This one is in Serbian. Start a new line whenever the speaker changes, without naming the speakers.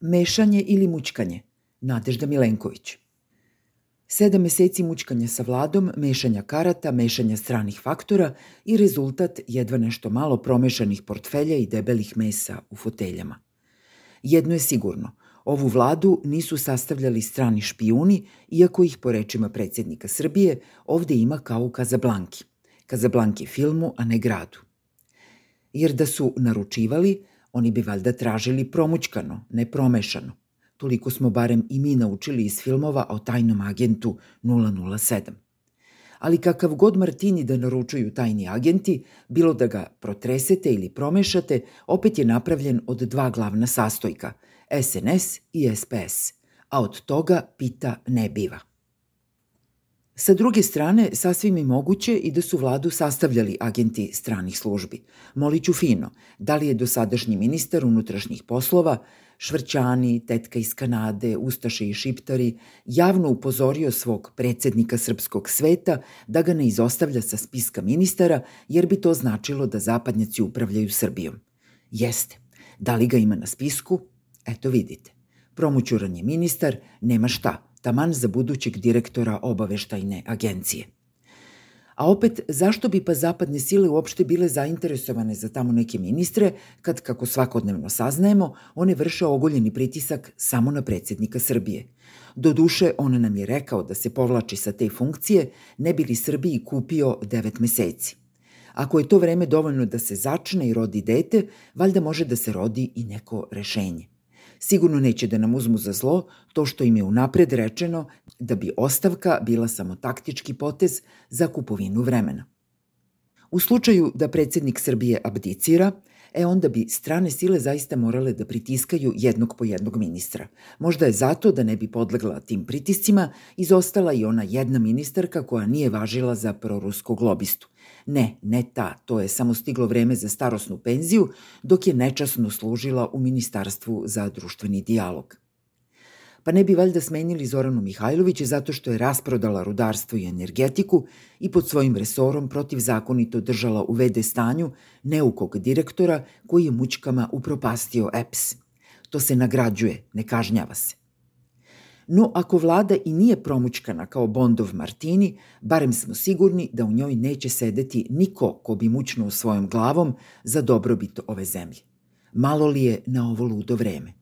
Mešanje ili mučkanje? Nadežda Milenković. Sedam meseci mučkanja sa vladom, mešanja karata, mešanja stranih faktora i rezultat jedva nešto malo promešanih portfelja i debelih mesa u foteljama. Jedno je sigurno, ovu vladu nisu sastavljali strani špijuni, iako ih, po rečima predsednika Srbije, ovde ima kao u Kazablanki. Kazablanki filmu, a ne gradu. Jer da su naručivali, oni bi valjda tražili promućkano, ne promešano. Toliko smo barem i mi naučili iz filmova o tajnom agentu 007. Ali kakav god Martini da naručuju tajni agenti, bilo da ga protresete ili promešate, opet je napravljen od dva glavna sastojka, SNS i SPS, a od toga pita ne biva. Sa druge strane, sasvim je moguće i da su vladu sastavljali agenti stranih službi. Moliću fino, da li je dosadašnji ministar unutrašnjih poslova, Švrćani, tetka iz Kanade, Ustaše i Šiptari, javno upozorio svog predsednika srpskog sveta da ga ne izostavlja sa spiska ministara, jer bi to značilo da zapadnjaci upravljaju Srbijom. Jeste. Da li ga ima na spisku? Eto vidite. Promućuran je ministar, nema šta, taman za budućeg direktora obaveštajne agencije. A opet, zašto bi pa zapadne sile uopšte bile zainteresovane za tamo neke ministre, kad, kako svakodnevno saznajemo, one vrše ogoljeni pritisak samo na predsednika Srbije. Doduše, on nam je rekao da se povlači sa te funkcije, ne bi li Srbiji kupio devet meseci. Ako je to vreme dovoljno da se začne i rodi dete, valjda može da se rodi i neko rešenje. Sigurno neće da nam uzmu za zlo to što im je unapred rečeno da bi ostavka bila samo taktički potez za kupovinu vremena. U slučaju da predsednik Srbije abdicira, e onda bi strane sile zaista morale da pritiskaju jednog po jednog ministra. Možda je zato da ne bi podlegla tim pritiscima izostala i ona jedna ministarka koja nije važila za proruskog lobistu. Ne, ne ta, to je samo stiglo vreme za starosnu penziju, dok je nečasno služila u Ministarstvu za društveni dijalog. Pa ne bi valjda smenili Zoranu Mihajlović zato što je rasprodala rudarstvo i energetiku i pod svojim resorom protivzakonito držala u vede stanju neukog direktora koji je mučkama upropastio EPS. To se nagrađuje, ne kažnjava se. No, ako vlada i nije promučkana kao Bondov Martini, barem smo sigurni da u njoj neće sedeti niko ko bi mučnuo svojom glavom za dobrobit ove zemlje. Malo li je na ovo ludo vreme?